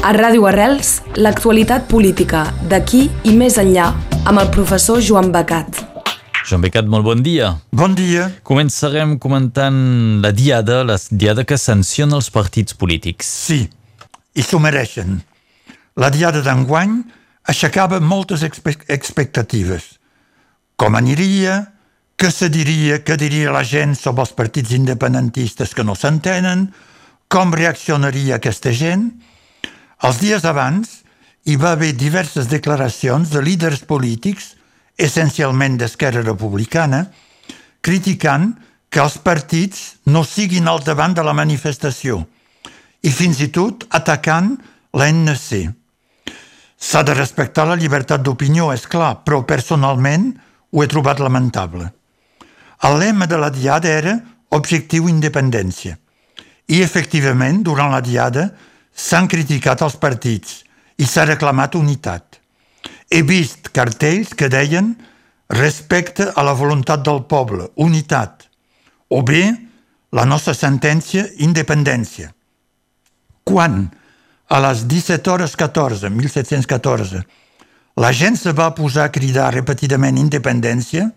A Ràdio Arrels, l'actualitat política d'aquí i més enllà amb el professor Joan Becat. Joan Becat, molt bon dia. Bon dia. Començarem comentant la diada, la diada que sanciona els partits polítics. Sí, i s'ho mereixen. La diada d'enguany aixecava moltes expectatives. Com aniria, què se diria, què diria la gent sobre els partits independentistes que no s'entenen, com reaccionaria aquesta gent els dies abans hi va haver diverses declaracions de líders polítics, essencialment d'Esquerra Republicana, criticant que els partits no siguin al davant de la manifestació i fins i tot atacant l'ANC. S'ha de respectar la llibertat d'opinió, és clar, però personalment ho he trobat lamentable. El lema de la diada era Objectiu Independència. I, efectivament, durant la diada, s'han criticat els partits i s'ha reclamat unitat. He vist cartells que deien respecte a la voluntat del poble, unitat, o bé la nostra sentència, independència. Quan, a les 17 hores 14, 1714, la gent se va posar a cridar repetidament independència,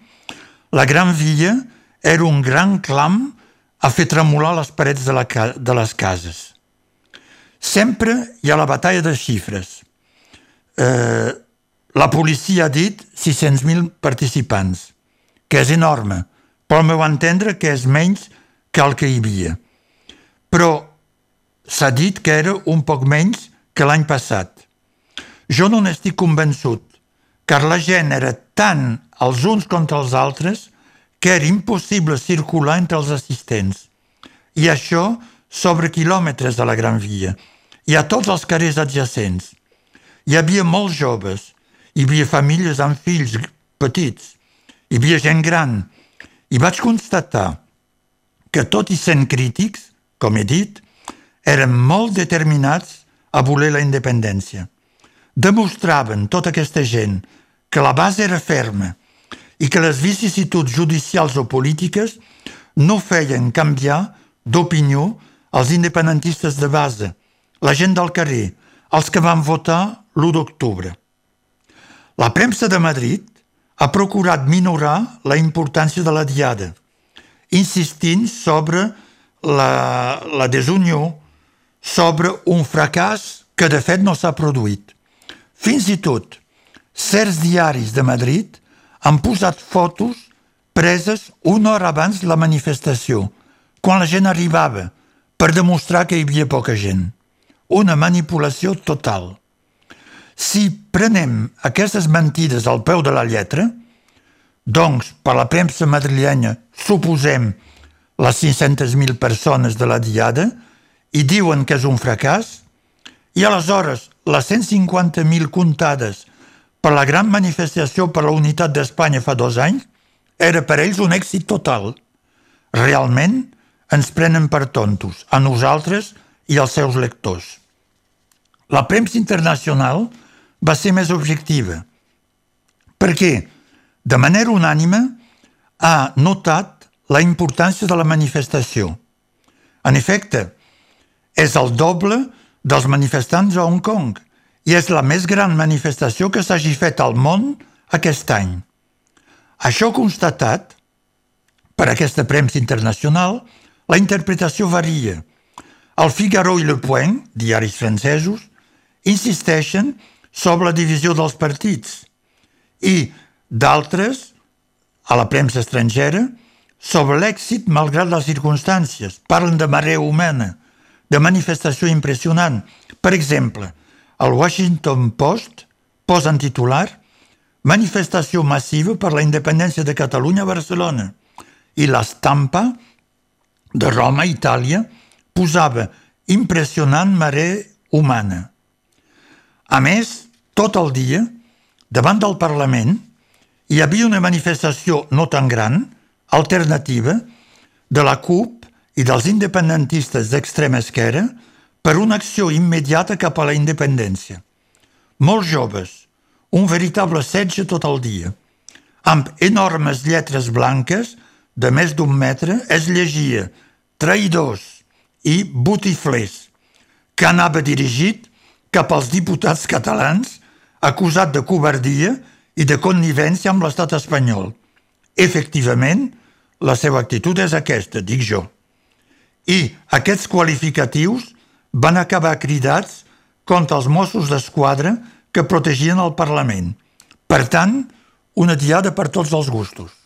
la Gran Via era un gran clam a fer tremolar les parets de, la, de les cases. Sempre hi ha la batalla de xifres. Eh, la policia ha dit 600.000 participants, que és enorme, però al meu entendre que és menys que el que hi havia. Però s'ha dit que era un poc menys que l'any passat. Jo no n'estic convençut, car la gent era tant els uns contra els altres que era impossible circular entre els assistents. I això sobre quilòmetres de la Gran Via i a tots els carrers adjacents. Hi havia molts joves, hi havia famílies amb fills petits, hi havia gent gran, i vaig constatar que, tot i sent crítics, com he dit, eren molt determinats a voler la independència. Demostraven, tota aquesta gent, que la base era ferma i que les vicissituds judicials o polítiques no feien canviar d'opinió als independentistes de base, la gent del carrer, els que van votar l'1 d'octubre. La premsa de Madrid ha procurat minorar la importància de la diada, insistint sobre la, la desunió, sobre un fracàs que de fet no s'ha produït. Fins i tot, certs diaris de Madrid han posat fotos preses una hora abans de la manifestació, quan la gent arribava, per demostrar que hi havia poca gent una manipulació total. Si prenem aquestes mentides al peu de la lletra, doncs, per la premsa madrilenya, suposem les 500.000 persones de la diada i diuen que és un fracàs, i aleshores les 150.000 comptades per la gran manifestació per la unitat d'Espanya fa dos anys era per ells un èxit total. Realment ens prenen per tontos, a nosaltres i als seus lectors. La premsa internacional va ser més objectiva perquè, de manera unànime, ha notat la importància de la manifestació. En efecte, és el doble dels manifestants a Hong Kong i és la més gran manifestació que s'hagi fet al món aquest any. Això constatat, per aquesta premsa internacional, la interpretació varia. El Figaro i Le Point, diaris francesos, insisteixen sobre la divisió dels partits i d'altres, a la premsa estrangera, sobre l'èxit malgrat les circumstàncies. Parlen de marea humana, de manifestació impressionant. Per exemple, el Washington Post posa en titular manifestació massiva per la independència de Catalunya a Barcelona i l'estampa de Roma, Itàlia, posava impressionant marea humana. A més, tot el dia, davant del Parlament, hi havia una manifestació no tan gran, alternativa, de la CUP i dels independentistes d'extrema esquerra per una acció immediata cap a la independència. Molts joves, un veritable setge tot el dia. Amb enormes lletres blanques de més d'un metre es llegia traïdors i botiflers, que anava dirigit cap als diputats catalans acusat de covardia i de connivència amb l'estat espanyol. Efectivament, la seva actitud és aquesta, dic jo. I aquests qualificatius van acabar cridats contra els Mossos d'Esquadra que protegien el Parlament. Per tant, una diada per tots els gustos.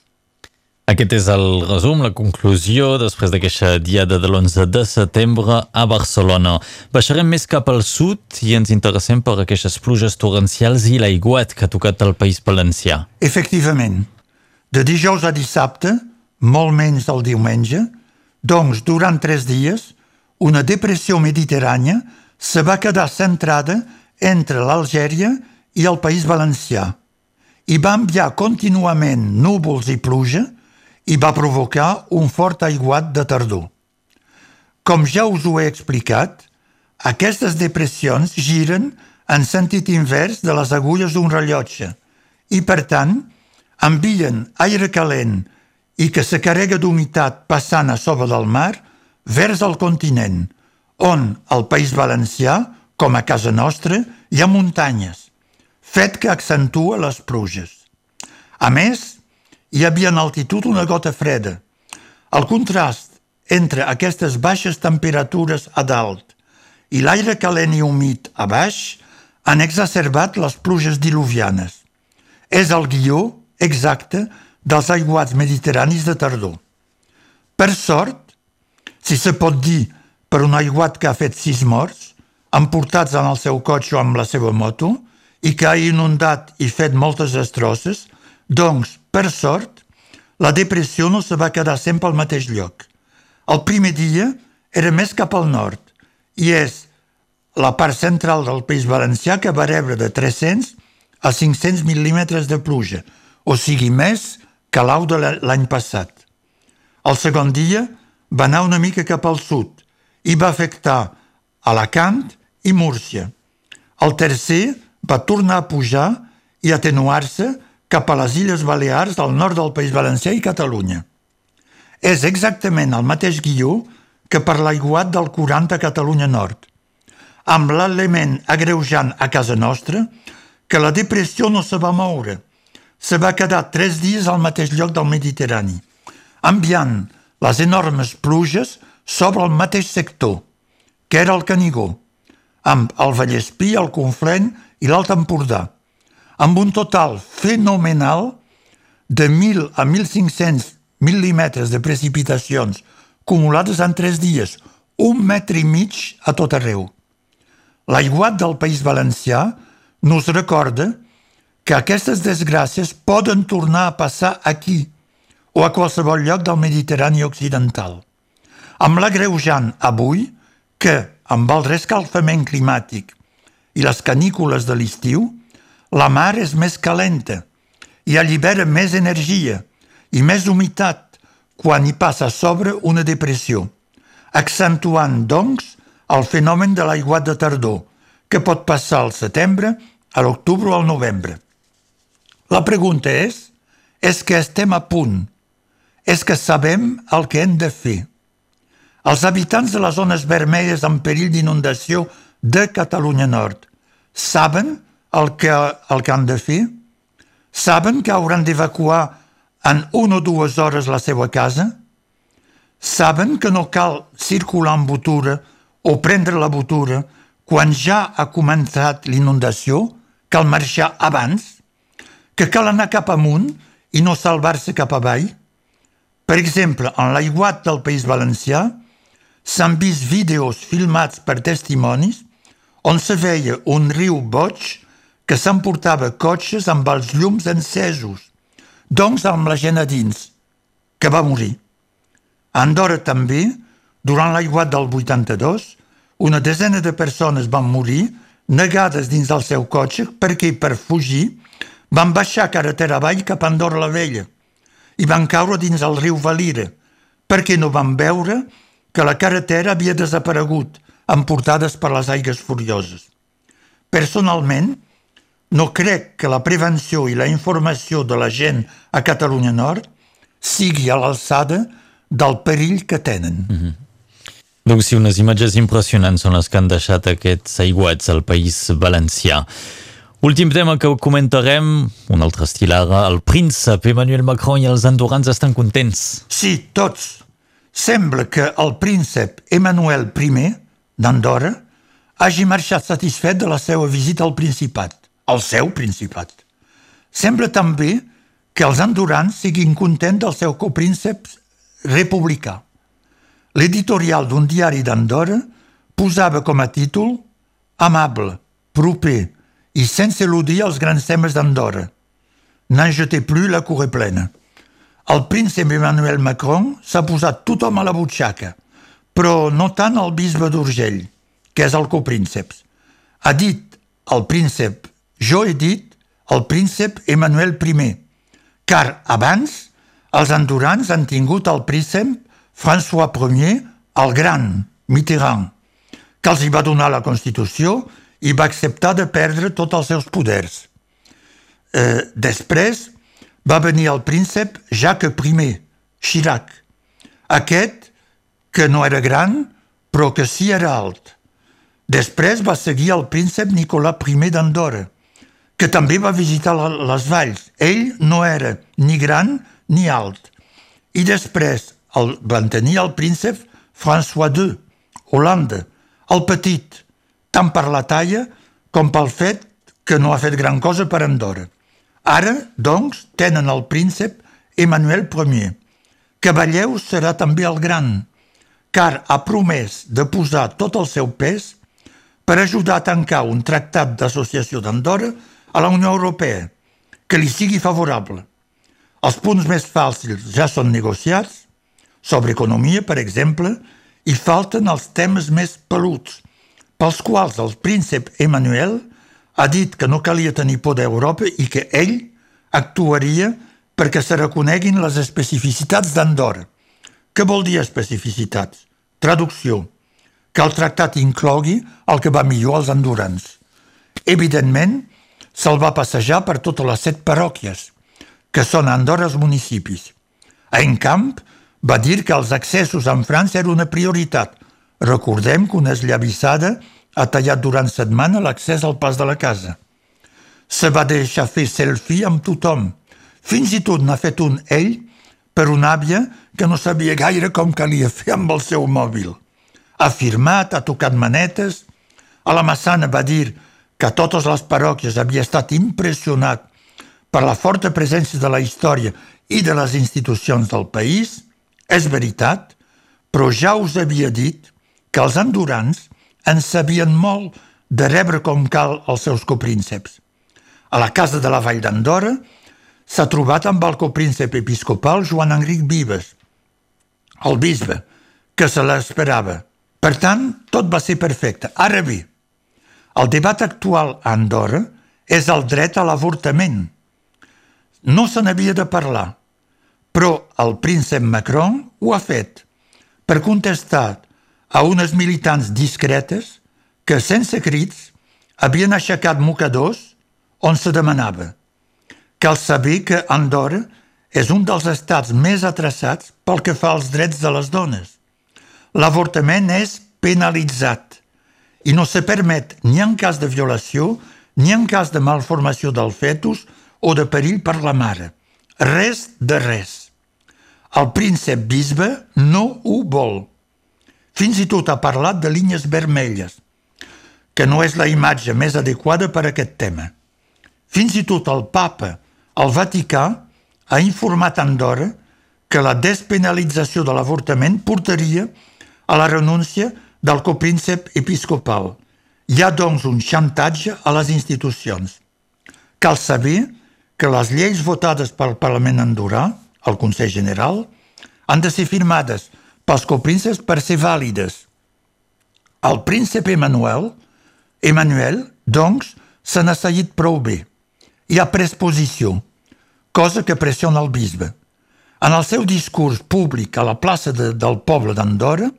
Aquest és el resum, la conclusió després d'aquesta diada de l'11 de setembre a Barcelona. Baixarem més cap al sud i ens interessem per aquestes pluges torrencials i l'aiguat que ha tocat el País Valencià. Efectivament, de dijous a dissabte, molt menys el diumenge, doncs durant tres dies, una depressió mediterrània se va quedar centrada entre l'Algèria i el País Valencià i va enviar contínuament núvols i pluja i va provocar un fort aiguat de tardor. Com ja us ho he explicat, aquestes depressions giren en sentit invers de les agulles d'un rellotge i, per tant, envien aire calent i que se carrega d'humitat passant a sobre del mar vers el continent, on al País Valencià, com a casa nostra, hi ha muntanyes, fet que accentua les pluges. A més, hi havia en altitud una gota freda. El contrast entre aquestes baixes temperatures a dalt i l'aire calent i humit a baix han exacerbat les pluges diluvianes. És el guió exacte dels aiguats mediterranis de tardor. Per sort, si se pot dir per un aiguat que ha fet sis morts, emportats en el seu cotxe o amb la seva moto, i que ha inundat i fet moltes destrosses, doncs, per sort, la depressió no se va quedar sempre al mateix lloc. El primer dia era més cap al nord i és la part central del País Valencià que va rebre de 300 a 500 mil·límetres de pluja, o sigui més que l'au de l'any passat. El segon dia va anar una mica cap al sud i va afectar Alacant i Múrcia. El tercer va tornar a pujar i atenuar-se cap a les Illes Balears al nord del País Valencià i Catalunya. És exactament el mateix guió que per l'aiguat del 40 a Catalunya Nord, amb l'element agreujant a casa nostra que la depressió no se va moure, se va quedar tres dies al mateix lloc del Mediterrani, enviant les enormes pluges sobre el mateix sector, que era el Canigó, amb el Vallespí, el Conflent i l'Alt Empordà amb un total fenomenal de 1.000 a 1.500 mil·límetres de precipitacions acumulades en tres dies, un metre i mig a tot arreu. L'aiguat del País Valencià nos recorda que aquestes desgràcies poden tornar a passar aquí o a qualsevol lloc del Mediterrani occidental. Amb l'agreujant avui que, amb el rescalfament climàtic i les canícules de l'estiu, la mar és més calenta i allibera més energia i més humitat quan hi passa a sobre una depressió, accentuant, doncs, el fenomen de l'aiguat de tardor, que pot passar al setembre, a l'octubre o al novembre. La pregunta és, és que estem a punt? És que sabem el que hem de fer? Els habitants de les zones vermelles en perill d'inundació de Catalunya Nord saben el que, el que han de fer? Saben que hauran d'evacuar en una o dues hores la seva casa? Saben que no cal circular amb botura o prendre la botura quan ja ha començat l'inundació? Cal marxar abans? Que cal anar cap amunt i no salvar-se cap avall? Per exemple, en l'aiguat del País Valencià s'han vist vídeos filmats per testimonis on se veia un riu boig que s'emportava cotxes amb els llums encesos, doncs amb la gent a dins, que va morir. A Andorra també, durant l'aiguat del 82, una desena de persones van morir negades dins del seu cotxe perquè, per fugir, van baixar carretera avall cap a Andorra la Vella i van caure dins el riu Valira perquè no van veure que la carretera havia desaparegut, emportades per les aigues furioses. Personalment, no crec que la prevenció i la informació de la gent a Catalunya Nord sigui a l'alçada del perill que tenen. Mm -hmm. Doncs sí, unes imatges impressionants són les que han deixat aquests aiguats al País Valencià. Últim tema que comentarem, un altre estil ara, el príncep Emmanuel Macron i els andorrans estan contents. Sí, tots. Sembla que el príncep Emmanuel I d'Andorra hagi marxat satisfet de la seva visita al Principat, al seu Principat. Sembla també que els andorrans siguin contents del seu copríncep republicà. L'editorial d'un diari d'Andorra posava com a títol Amable, proper i sense eludir els grans temes d'Andorra. N'en jetez plus la est plena. El príncep Emmanuel Macron s'ha posat tothom a la butxaca, però no tant el bisbe d'Urgell, que és el copríncep. Ha dit el príncep, jo he dit el príncep Emmanuel I, car abans els andorans han tingut el príncep François Ier, el gran, Mitterrand, que els hi va donar la Constitució i va acceptar de perdre tots els seus poders. Eh, després va venir el príncep Jacques I, Chirac, aquest que no era gran, però que sí era alt. Després va seguir el príncep Nicolà I d'Andorra, que també va visitar les valls. Ell no era ni gran ni alt. I després el, van tenir el príncep François II, Holanda, el petit, tant per la talla com pel fet que no ha fet gran cosa per Andorra. Ara, doncs, tenen el príncep Emmanuel I. Cavalleu serà també el gran, car ha promès de posar tot el seu pes per ajudar a tancar un tractat d'associació d'Andorra a la Unió Europea, que li sigui favorable. Els punts més fàcils ja són negociats, sobre economia, per exemple, i falten els temes més peluts, pels quals el príncep Emmanuel ha dit que no calia tenir por d'Europa i que ell actuaria perquè se reconeguin les especificitats d'Andorra. Què vol dir especificitats? Traducció. Que el tractat inclogui el que va millor als andorrans. Evidentment, se'l va passejar per totes les set parròquies, que són Andorra els municipis. A Encamp va dir que els accessos en França era una prioritat – Recordem que una esllavissada ha tallat durant setmana l'accés al pas de la casa. Se va deixar fer selfie amb tothom. Fins i tot n'ha fet un ell per una àvia que no sabia gaire com calia fer amb el seu mòbil. Ha firmat, ha tocat manetes. A la Massana va dir que a totes les parròquies havia estat impressionat per la forta presència de la història i de les institucions del país. És veritat, però ja us havia dit que els andorans en sabien molt de rebre com cal els seus coprínceps. A la casa de la Vall d'Andorra s'ha trobat amb el copríncep episcopal Joan Enric Vives, el bisbe, que se l'esperava. Per tant, tot va ser perfecte. Ara bé, el debat actual a Andorra és el dret a l'avortament. No se n'havia de parlar, però el príncep Macron ho ha fet per contestar a unes militants discretes que, sense crits, havien aixecat mocadors on se demanava. Cal saber que Andorra és un dels estats més atrasats pel que fa als drets de les dones. L'avortament és penalitzat i no se permet ni en cas de violació ni en cas de malformació del fetus o de perill per la mare. Res de res. El príncep bisbe no ho vol. Fins i tot ha parlat de línies vermelles, que no és la imatge més adequada per a aquest tema. Fins i tot el papa, el Vaticà, ha informat Andorra que la despenalització de l'avortament portaria a la renúncia del copríncep episcopal. Hi ha, doncs, un xantatge a les institucions. Cal saber que les lleis votades pel Parlament andorà, el Consell General, han de ser firmades pels coprínceps per ser vàlides. El príncep Emmanuel, Emmanuel, doncs, se n'ha seguit prou bé i ha pres posició, cosa que pressiona el bisbe. En el seu discurs públic a la plaça de, del poble d'Andorra,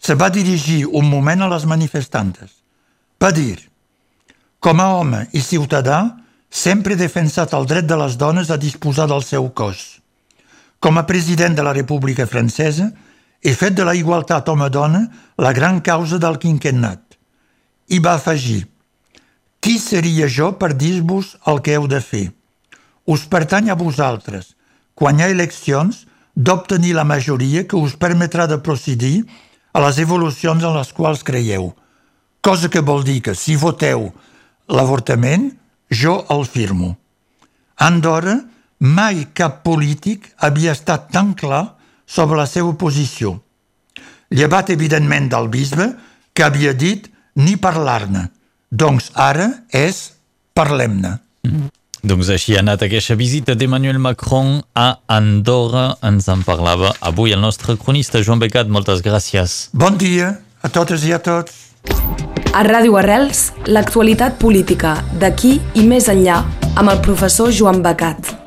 se va dirigir un moment a les manifestantes. Va dir, com a home i ciutadà, sempre he defensat el dret de les dones a disposar del seu cos. Com a president de la República Francesa, he fet de la igualtat home-dona la gran causa del quinquennat. I va afegir, qui seria jo per dir-vos el que heu de fer? Us pertany a vosaltres, ha eleccions, d'obtenir la majoria que us permetrà de procedir a les evolucions en les quals creieu. Cosa que vol dir que si voteu l'avortament, jo el firmo. Andorra, mai cap polític havia estat tan clar sobre la seva posició. Llevat, evidentment, del bisbe, que havia dit ni parlar-ne. Doncs ara és parlem-ne. Mm. Doncs així ha anat aquesta visita d'Emmanuel Macron a Andorra. Ens en parlava avui el nostre cronista Joan Becat. Moltes gràcies. Bon dia a totes i a tots. A Ràdio Arrels, l'actualitat política d'aquí i més enllà amb el professor Joan Becat.